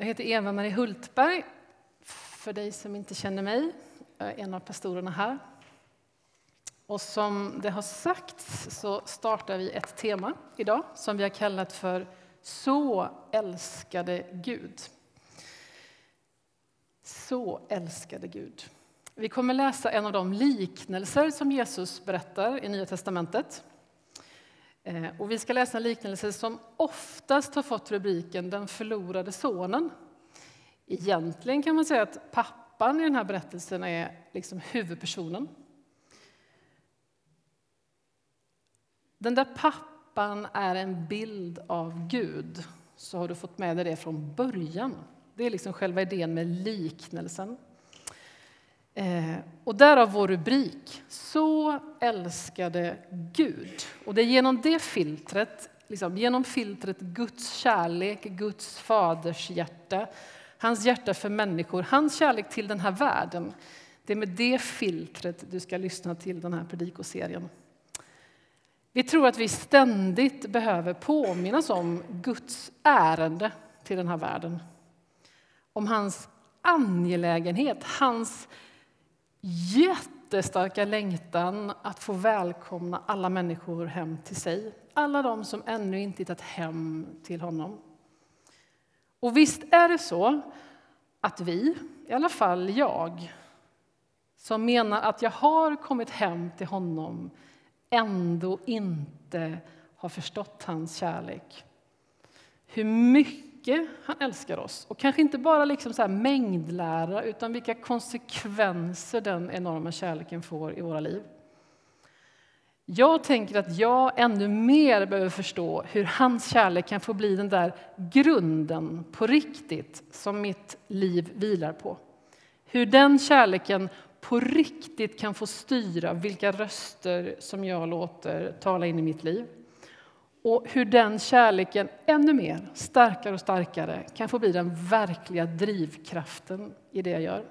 Jag heter Eva-Marie Hultberg. För dig som inte känner mig, jag är en av pastorerna här. Och som det har sagts så startar vi ett tema idag som vi har kallat för Så älskade Gud. Så älskade Gud. Vi kommer läsa en av de liknelser som Jesus berättar i Nya testamentet. Eh, och vi ska läsa en liknelse som oftast har fått rubriken Den förlorade sonen. Egentligen kan man säga att pappan i den här berättelsen är liksom huvudpersonen. Den där pappan är en bild av Gud, så har du fått med dig det från början. Det är liksom själva idén med liknelsen. Eh, och därav vår rubrik, Så älskade Gud. Och det är genom det filtret, liksom, genom filtret Guds kärlek, Guds faders hjärta, hans hjärta för människor, hans kärlek till den här världen. Det är med det filtret du ska lyssna till den här predikoserien. Vi tror att vi ständigt behöver påminnas om Guds ärende till den här världen. Om hans angelägenhet, hans jättestarka längtan att få välkomna alla människor hem till sig. Alla de som ännu inte hittat hem till honom. Och visst är det så att vi, i alla fall jag som menar att jag har kommit hem till honom ändå inte har förstått hans kärlek. Hur mycket mycket han älskar oss. Och kanske inte bara liksom så här mängdlära, utan vilka konsekvenser den enorma kärleken får i våra liv. Jag tänker att jag ännu mer behöver förstå hur hans kärlek kan få bli den där grunden på riktigt som mitt liv vilar på. Hur den kärleken på riktigt kan få styra vilka röster som jag låter tala in i mitt liv och hur den kärleken ännu mer, starkare och starkare kan få bli den verkliga drivkraften i det jag gör.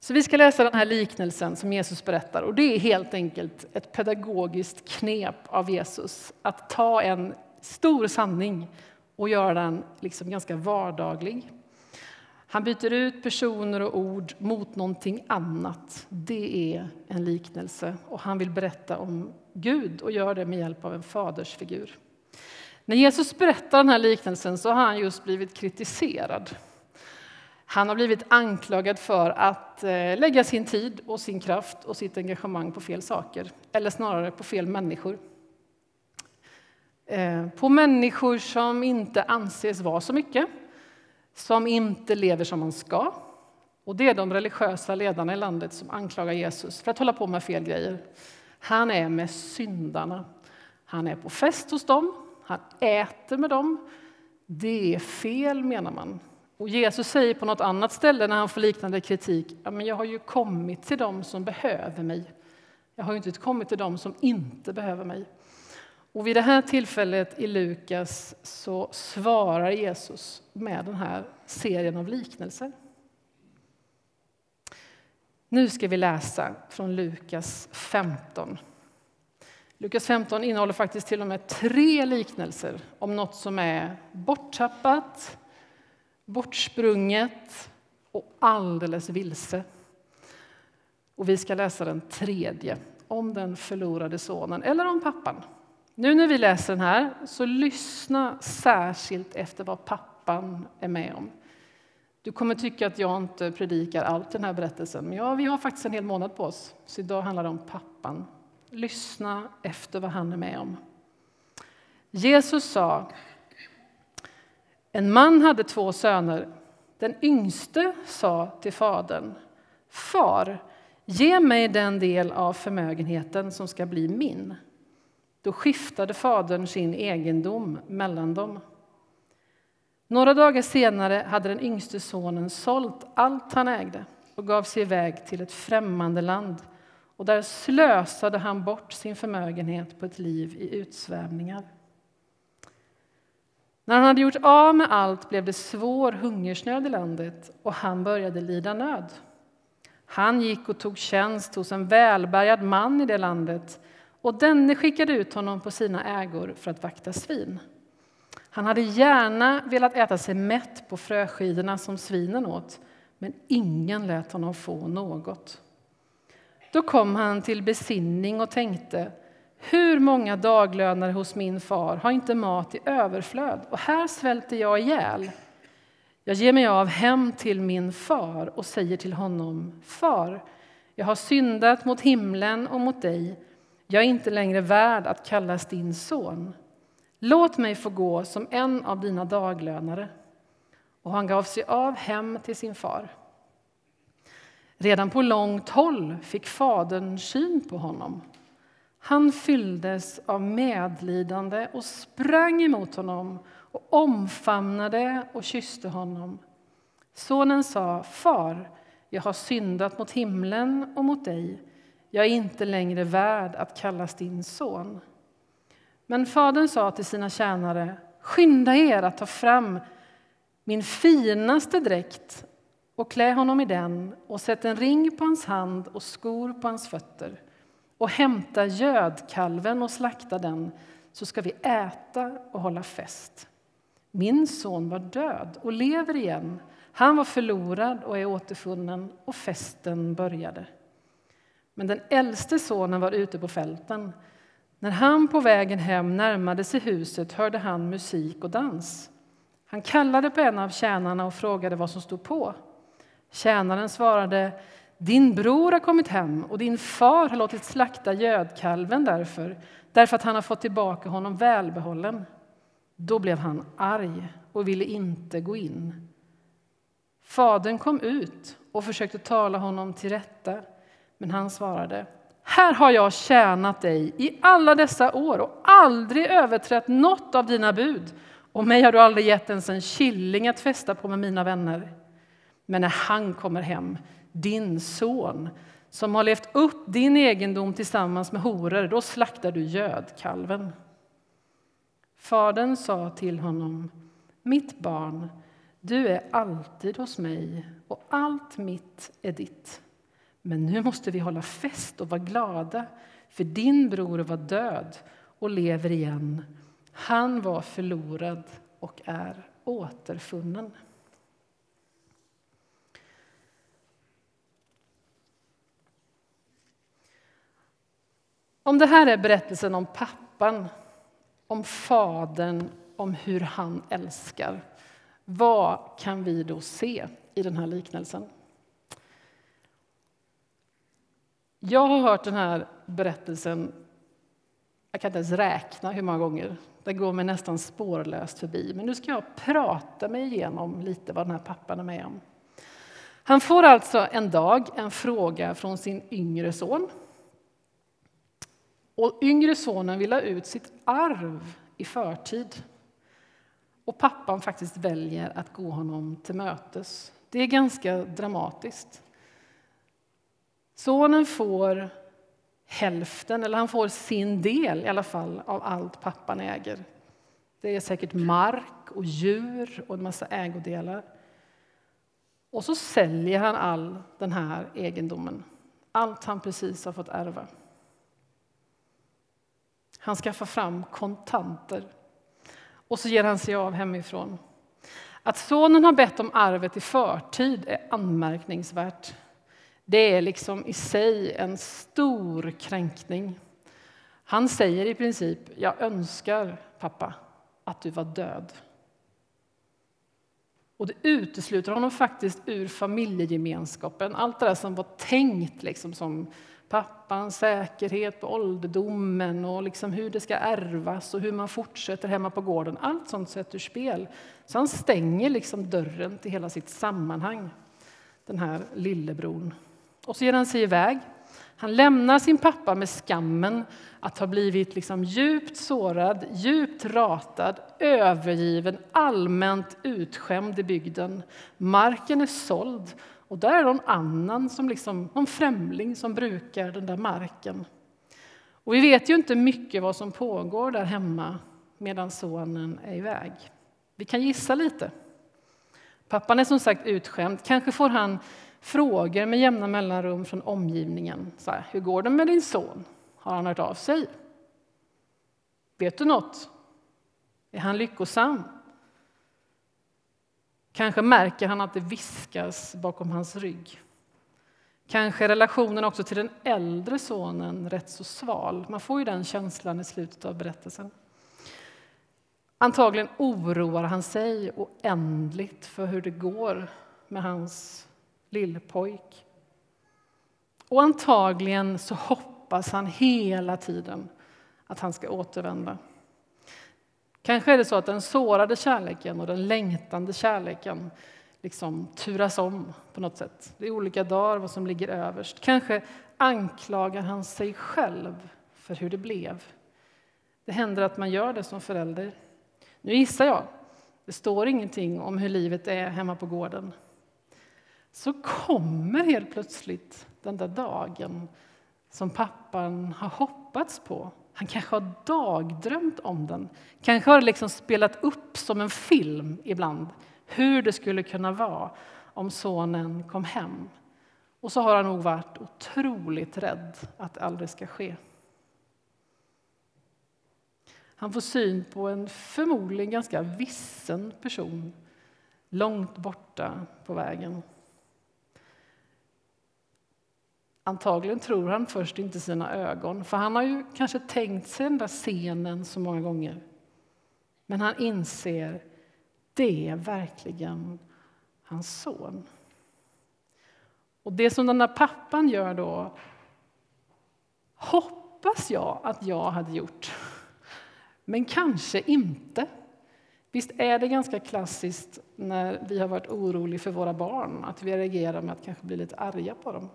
Så vi ska läsa den här liknelsen som Jesus berättar. Och Det är helt enkelt ett pedagogiskt knep av Jesus att ta en stor sanning och göra den liksom ganska vardaglig. Han byter ut personer och ord mot någonting annat. Det är en liknelse. Och Han vill berätta om Gud och gör det med hjälp av en fadersfigur. När Jesus berättar den här liknelsen så har han just blivit kritiserad. Han har blivit anklagad för att eh, lägga sin tid och sin kraft och sitt engagemang på fel saker, eller snarare på fel människor. Eh, på människor som inte anses vara så mycket, som inte lever som man ska. Och det är de religiösa ledarna i landet som anklagar Jesus för att hålla på med fel grejer. Han är med syndarna. Han är på fest hos dem, han äter med dem. Det är fel, menar man. Och Jesus säger på något annat ställe när han får liknande kritik, ja, men jag har ju kommit till dem som behöver mig. Jag har ju inte kommit till dem som inte behöver mig. Och vid det här tillfället i Lukas så svarar Jesus med den här serien av liknelser. Nu ska vi läsa från Lukas 15. Lukas 15 innehåller faktiskt till och med tre liknelser om något som är borttappat, bortsprunget och alldeles vilse. Och vi ska läsa den tredje, om den förlorade sonen, eller om pappan. Nu när vi läser den här, så lyssna särskilt efter vad pappan är med om. Du kommer tycka att jag inte predikar allt i den här berättelsen, men ja, vi har faktiskt en hel månad på oss. Så idag handlar det om pappan. Lyssna efter vad han är med om. Jesus sa en man hade två söner. Den yngste sa till fadern Far, ge mig den del av förmögenheten som ska bli min. Då skiftade fadern sin egendom mellan dem. Några dagar senare hade den yngste sonen sålt allt han ägde och gav sig iväg till ett främmande land. Och där slösade han bort sin förmögenhet på ett liv i utsvävningar. När han hade gjort av med allt blev det svår hungersnöd i landet och han började lida nöd. Han gick och tog tjänst hos en välbärgad man i det landet och denne skickade ut honom på sina ägor för att vakta svin. Han hade gärna velat äta sig mätt på fröskidorna som svinen åt, men ingen lät honom få något. Då kom han till besinning och tänkte hur många daglönare hos min far har inte mat i överflöd och här svälter jag ihjäl. Jag ger mig av hem till min far och säger till honom Far, jag har syndat mot himlen och mot dig. Jag är inte längre värd att kallas din son. Låt mig få gå som en av dina daglönare. Och han gav sig av hem till sin far. Redan på långt håll fick fadern syn på honom. Han fylldes av medlidande och sprang emot honom och omfamnade och kysste honom. Sonen sa, Far, jag har syndat mot himlen och mot dig. Jag är inte längre värd att kallas din son. Men fadern sa till sina tjänare, skynda er att ta fram min finaste dräkt och klä honom i den och sätt en ring på hans hand och skor på hans fötter och hämta gödkalven och slakta den så ska vi äta och hålla fest. Min son var död och lever igen. Han var förlorad och är återfunnen och festen började. Men den äldste sonen var ute på fälten. När han på vägen hem närmade sig huset hörde han musik och dans. Han kallade på en av tjänarna och frågade vad som stod på. Tjänaren svarade din bror har kommit hem och din far har låtit slakta gödkalven därför, därför att han har fått tillbaka honom välbehållen. Då blev han arg och ville inte gå in. Fadern kom ut och försökte tala honom till rätta, men han svarade här har jag tjänat dig i alla dessa år och aldrig överträtt något av dina bud och mig har du aldrig gett ens en killing att festa på med mina vänner. Men när han kommer hem, din son som har levt upp din egendom tillsammans med horor, då slaktar du gödkalven. Fadern sa till honom, mitt barn, du är alltid hos mig och allt mitt är ditt. Men nu måste vi hålla fest och vara glada, för din bror var död och lever igen. Han var förlorad och är återfunnen. Om det här är berättelsen om pappan, om fadern, om hur han älskar vad kan vi då se i den här liknelsen? Jag har hört den här berättelsen, jag kan inte ens räkna hur många gånger. Det går mig nästan spårlöst förbi. Men nu ska jag prata mig igenom lite vad den här pappan är med om. Han får alltså en dag en fråga från sin yngre son. Och yngre sonen vill ha ut sitt arv i förtid. Och pappan faktiskt väljer att gå honom till mötes. Det är ganska dramatiskt. Sonen får hälften, eller han får sin del i alla fall, av allt pappan äger. Det är säkert mark och djur och en massa ägodelar. Och så säljer han all den här egendomen, allt han precis har fått ärva. Han skaffar fram kontanter och så ger han sig av hemifrån. Att sonen har bett om arvet i förtid är anmärkningsvärt. Det är liksom i sig en stor kränkning. Han säger i princip, jag önskar pappa att du var död. Och det utesluter honom faktiskt ur familjegemenskapen. Allt det där som var tänkt liksom som pappans säkerhet på ålderdomen och liksom hur det ska ärvas och hur man fortsätter hemma på gården. Allt sånt sätts ur spel. Så han stänger liksom dörren till hela sitt sammanhang, den här lillebror. Och så ger han sig iväg. Han lämnar sin pappa med skammen att ha blivit liksom djupt sårad, djupt ratad, övergiven, allmänt utskämd i bygden. Marken är såld och där är någon annan, som liksom, någon främling som brukar den där marken. Och vi vet ju inte mycket vad som pågår där hemma medan sonen är iväg. Vi kan gissa lite. Pappan är som sagt utskämd. Kanske får han frågor med jämna mellanrum från omgivningen. Så här, Hur går det med din son? Har han hört av sig? Vet du något? Är han lyckosam? Kanske märker han att det viskas bakom hans rygg. Kanske är relationen också till den äldre sonen rätt så sval. Man får ju den känslan i slutet av berättelsen. Antagligen oroar han sig oändligt för hur det går med hans lillpojk. Och antagligen så hoppas han hela tiden att han ska återvända. Kanske är det så att den sårade kärleken och den längtande kärleken liksom turas om på något sätt. Det är olika dagar vad som ligger överst. Kanske anklagar han sig själv för hur det blev. Det händer att man gör det som förälder. Nu gissar jag. Det står ingenting om hur livet är hemma på gården. Så kommer helt plötsligt den där dagen som pappan har hoppats på. Han kanske har dagdrömt om den. Kanske har det liksom spelat upp som en film ibland hur det skulle kunna vara om sonen kom hem. Och så har han nog varit otroligt rädd att det aldrig ska ske. Han får syn på en förmodligen ganska vissen person långt borta på vägen. Antagligen tror han först inte sina ögon, för han har ju kanske tänkt sig den där scenen så många gånger. Men han inser det är verkligen hans son. Och det som den där pappan gör då hoppas jag att jag hade gjort. Men kanske inte. Visst är det ganska klassiskt när vi har varit oroliga för våra barn att vi reagerar med att kanske bli lite arga på dem.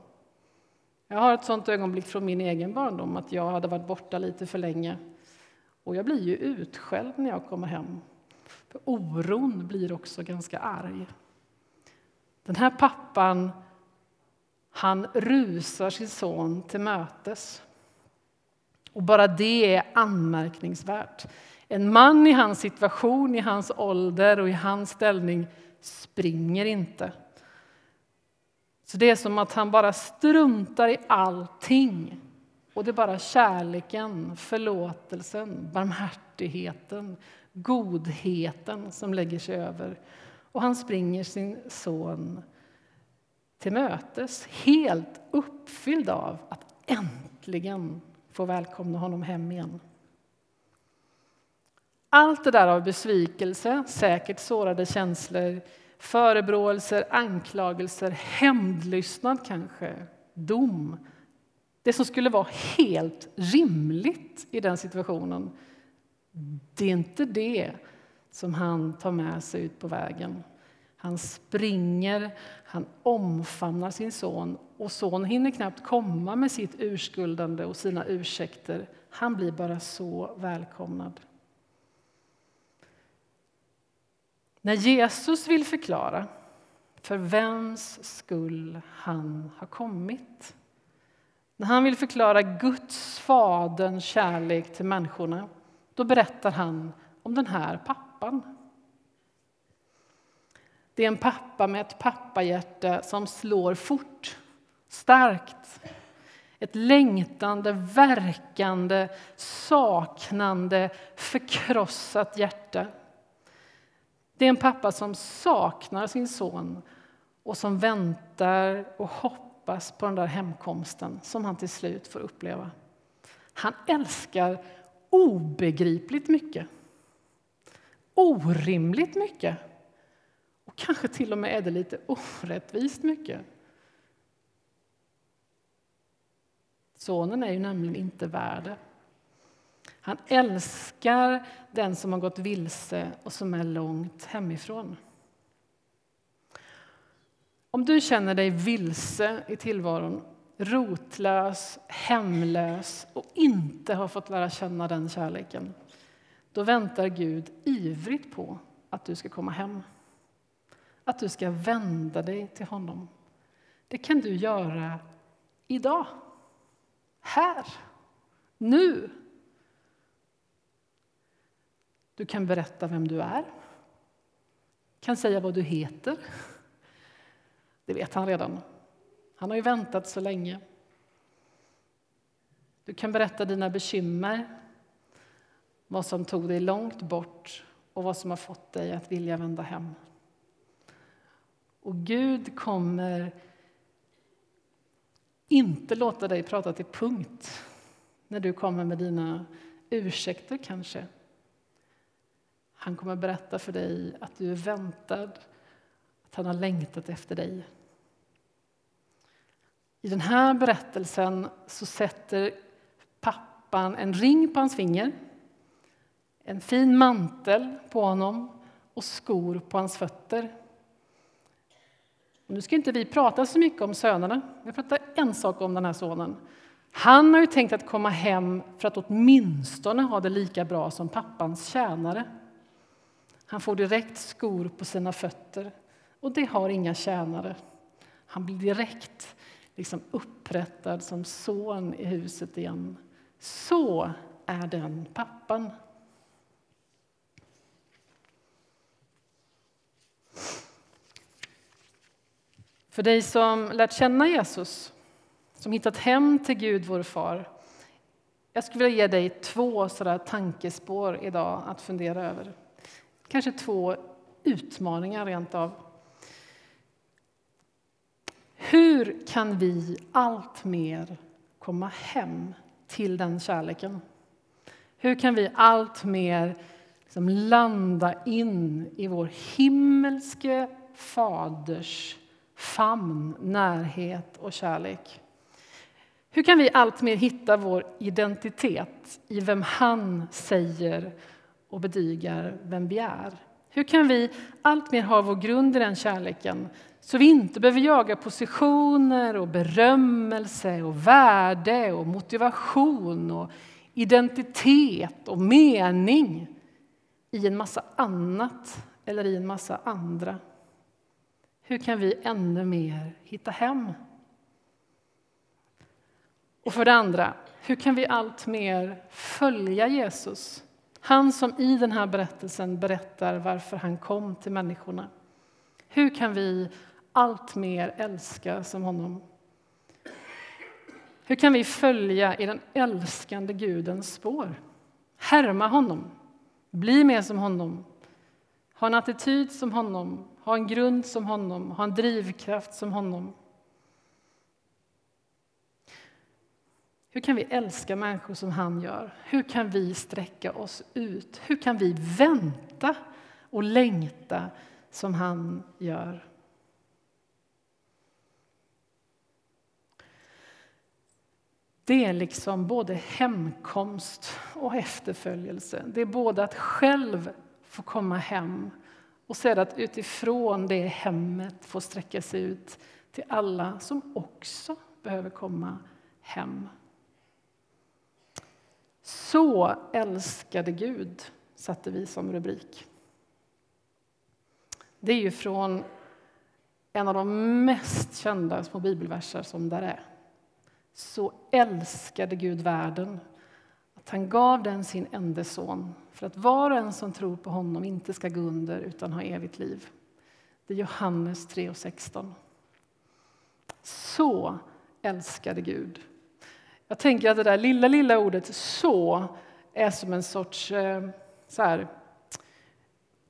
Jag har ett sånt ögonblick från min egen barndom att jag hade varit borta lite för länge. Och jag blir ju utskälld när jag kommer hem. För oron blir också ganska arg. Den här pappan, han rusar sin son till mötes. Och bara det är anmärkningsvärt. En man i hans situation, i hans ålder och i hans ställning springer inte. Så det är som att han bara struntar i allting. Och det är bara kärleken, förlåtelsen, barmhärtigheten, godheten som lägger sig över. Och han springer sin son till mötes, helt uppfylld av att äntligen få välkomna honom hem igen. Allt det där av besvikelse, säkert sårade känslor, förebråelser, anklagelser, hämndlystnad kanske, dom. Det som skulle vara helt rimligt i den situationen, det är inte det som han tar med sig ut på vägen. Han springer, han omfamnar sin son och son hinner knappt komma med sitt urskuldande och sina ursäkter. Han blir bara så välkomnad. När Jesus vill förklara för vems skull han har kommit när han vill förklara Guds, Faderns kärlek till människorna då berättar han om den här pappan. Det är en pappa med ett pappahjärta som slår fort, starkt. Ett längtande, verkande, saknande, förkrossat hjärta. Det är en pappa som saknar sin son och som väntar och hoppas på den där hemkomsten som han till slut får uppleva. Han älskar obegripligt mycket. Orimligt mycket. Och kanske till och med är det lite orättvist mycket. Sonen är ju nämligen inte värd det. Han älskar den som har gått vilse och som är långt hemifrån. Om du känner dig vilse i tillvaron, rotlös, hemlös och inte har fått lära känna den kärleken då väntar Gud ivrigt på att du ska komma hem. Att du ska vända dig till honom. Det kan du göra idag. Här. Nu. Du kan berätta vem du är. kan säga vad du heter. Det vet han redan. Han har ju väntat så länge. Du kan berätta dina bekymmer. vad som tog dig långt bort och vad som har fått dig att vilja vända hem. Och Gud kommer inte låta dig prata till punkt när du kommer med dina ursäkter, kanske. Han kommer berätta för dig att du är väntad, att han har längtat efter dig. I den här berättelsen så sätter pappan en ring på hans finger en fin mantel på honom och skor på hans fötter. Nu ska inte vi prata så mycket om sönerna. Vi pratar en sak om den här sonen. Han har ju tänkt att komma hem för att åtminstone ha det lika bra som pappans tjänare. Han får direkt skor på sina fötter, och det har inga tjänare. Han blir direkt liksom upprättad som son i huset igen. Så är den pappan. För dig som lärt känna Jesus, som hittat hem till Gud, vår far jag skulle vilja ge dig två sådär tankespår idag att fundera över. Kanske två utmaningar rent av. Hur kan vi allt mer komma hem till den kärleken? Hur kan vi allt mer liksom landa in i vår himmelske faders famn, närhet och kärlek. Hur kan vi alltmer hitta vår identitet i vem han säger och bedygar vem vi är? Hur kan vi alltmer ha vår grund i den kärleken så vi inte behöver jaga positioner och berömmelse och värde och motivation och identitet och mening i en massa annat eller i en massa andra? Hur kan vi ännu mer hitta hem? Och för det andra, hur kan vi allt mer följa Jesus? Han som i den här berättelsen berättar varför han kom till människorna. Hur kan vi allt mer älska som honom? Hur kan vi följa i den älskande Gudens spår? Härma honom, bli mer som honom, ha en attityd som honom, ha en grund som honom, ha en drivkraft som honom. Hur kan vi älska människor som han gör? Hur kan vi sträcka oss ut? Hur kan vi vänta och längta som han gör? Det är liksom både hemkomst och efterföljelse. Det är både att själv få komma hem och sedan att utifrån det hemmet få sträcka sig ut till alla som också behöver komma hem. Så älskade Gud, satte vi som rubrik. Det är ju från en av de mest kända små bibelverser som där är. Så älskade Gud världen att han gav den sin enda son för att var och en som tror på honom inte ska gå under utan ha evigt liv. Det är Johannes 3 och 16. Så älskade Gud. Jag tänker att det där lilla, lilla ordet så är som en sorts eh, så här,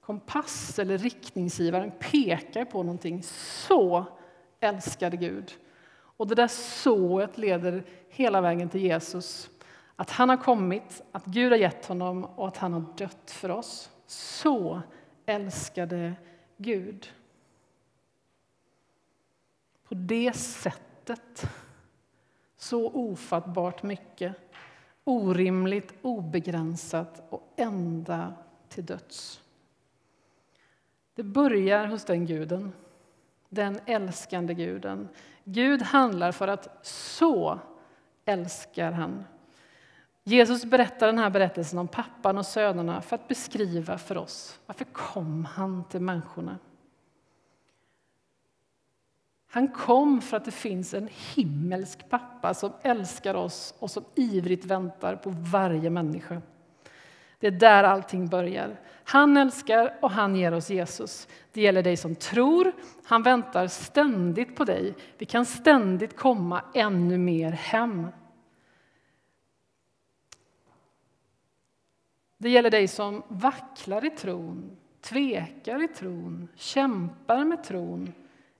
kompass eller riktningsgivare, den pekar på någonting. Så älskade Gud. Och det där sået leder hela vägen till Jesus. Att han har kommit, att Gud har gett honom och att han har dött för oss. Så älskade Gud. På det sättet. Så ofattbart mycket. Orimligt, obegränsat och ända till döds. Det börjar hos den guden, den älskande guden. Gud handlar för att så älskar han Jesus berättar den här berättelsen om pappan och sönerna för att beskriva för oss varför kom han till människorna. Han kom för att det finns en himmelsk pappa som älskar oss och som ivrigt väntar på varje människa. Det är där allting börjar. Han älskar och han ger oss Jesus. Det gäller dig som tror. Han väntar ständigt på dig. Vi kan ständigt komma ännu mer hem. Det gäller dig som vacklar i tron, tvekar i tron, kämpar med tron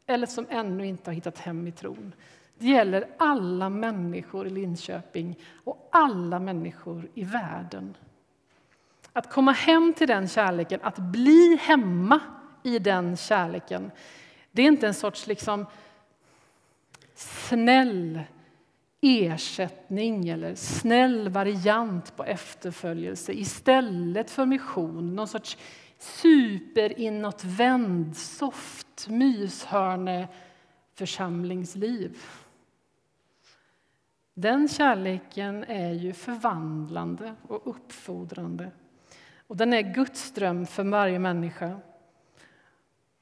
eller som ännu inte har hittat hem i tron. Det gäller alla människor i Linköping och alla människor i världen. Att komma hem till den kärleken, att bli hemma i den kärleken det är inte en sorts liksom snäll ersättning eller snäll variant på efterföljelse istället för mission. Någon sorts superinåtvänd, soft myshörne församlingsliv. Den kärleken är ju förvandlande och uppfordrande. Och den är Guds dröm för varje människa.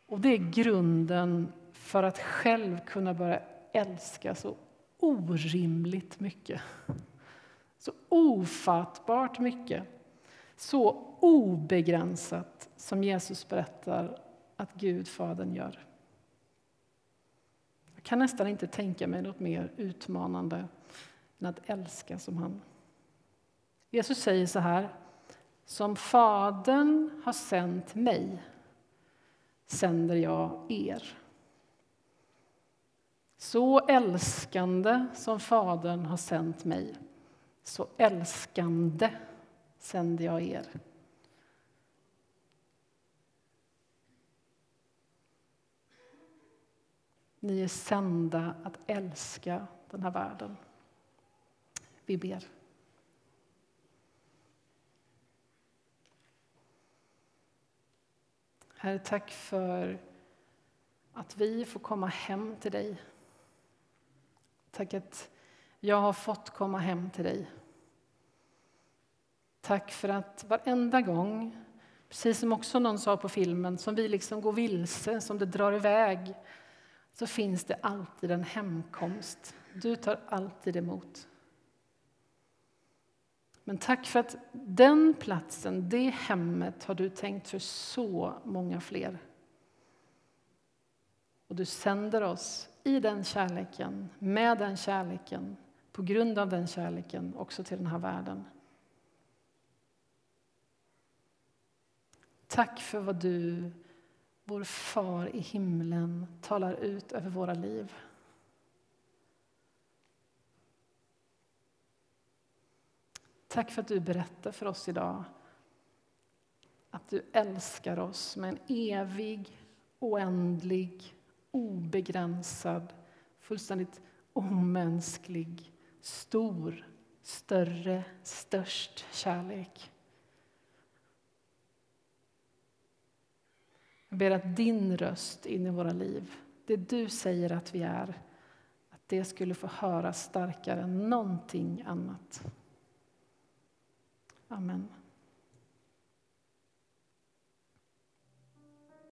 Och det är grunden för att själv kunna börja älska så orimligt mycket. Så ofattbart mycket. Så obegränsat som Jesus berättar att Gud, Fadern, gör. Jag kan nästan inte tänka mig något mer utmanande än att älska som han. Jesus säger så här. Som Fadern har sänt mig sänder jag er. Så älskande som Fadern har sänt mig, så älskande sänder jag er. Ni är sända att älska den här världen. Vi ber. Herre, tack för att vi får komma hem till dig. Tack att jag har fått komma hem till dig. Tack för att varenda gång, precis som också någon sa på filmen, som vi liksom går vilse, som det drar iväg, så finns det alltid en hemkomst. Du tar alltid emot. Men tack för att den platsen, det hemmet har du tänkt för så många fler. Och du sänder oss i den kärleken, med den kärleken, på grund av den kärleken också till den här världen. Tack för vad du, vår far i himlen, talar ut över våra liv. Tack för att du berättar för oss idag att du älskar oss med en evig, oändlig, obegränsad, fullständigt omänsklig, stor, större, störst kärlek. Jag ber att din röst in i våra liv, det du säger att vi är, att det skulle få höras starkare än någonting annat. Amen.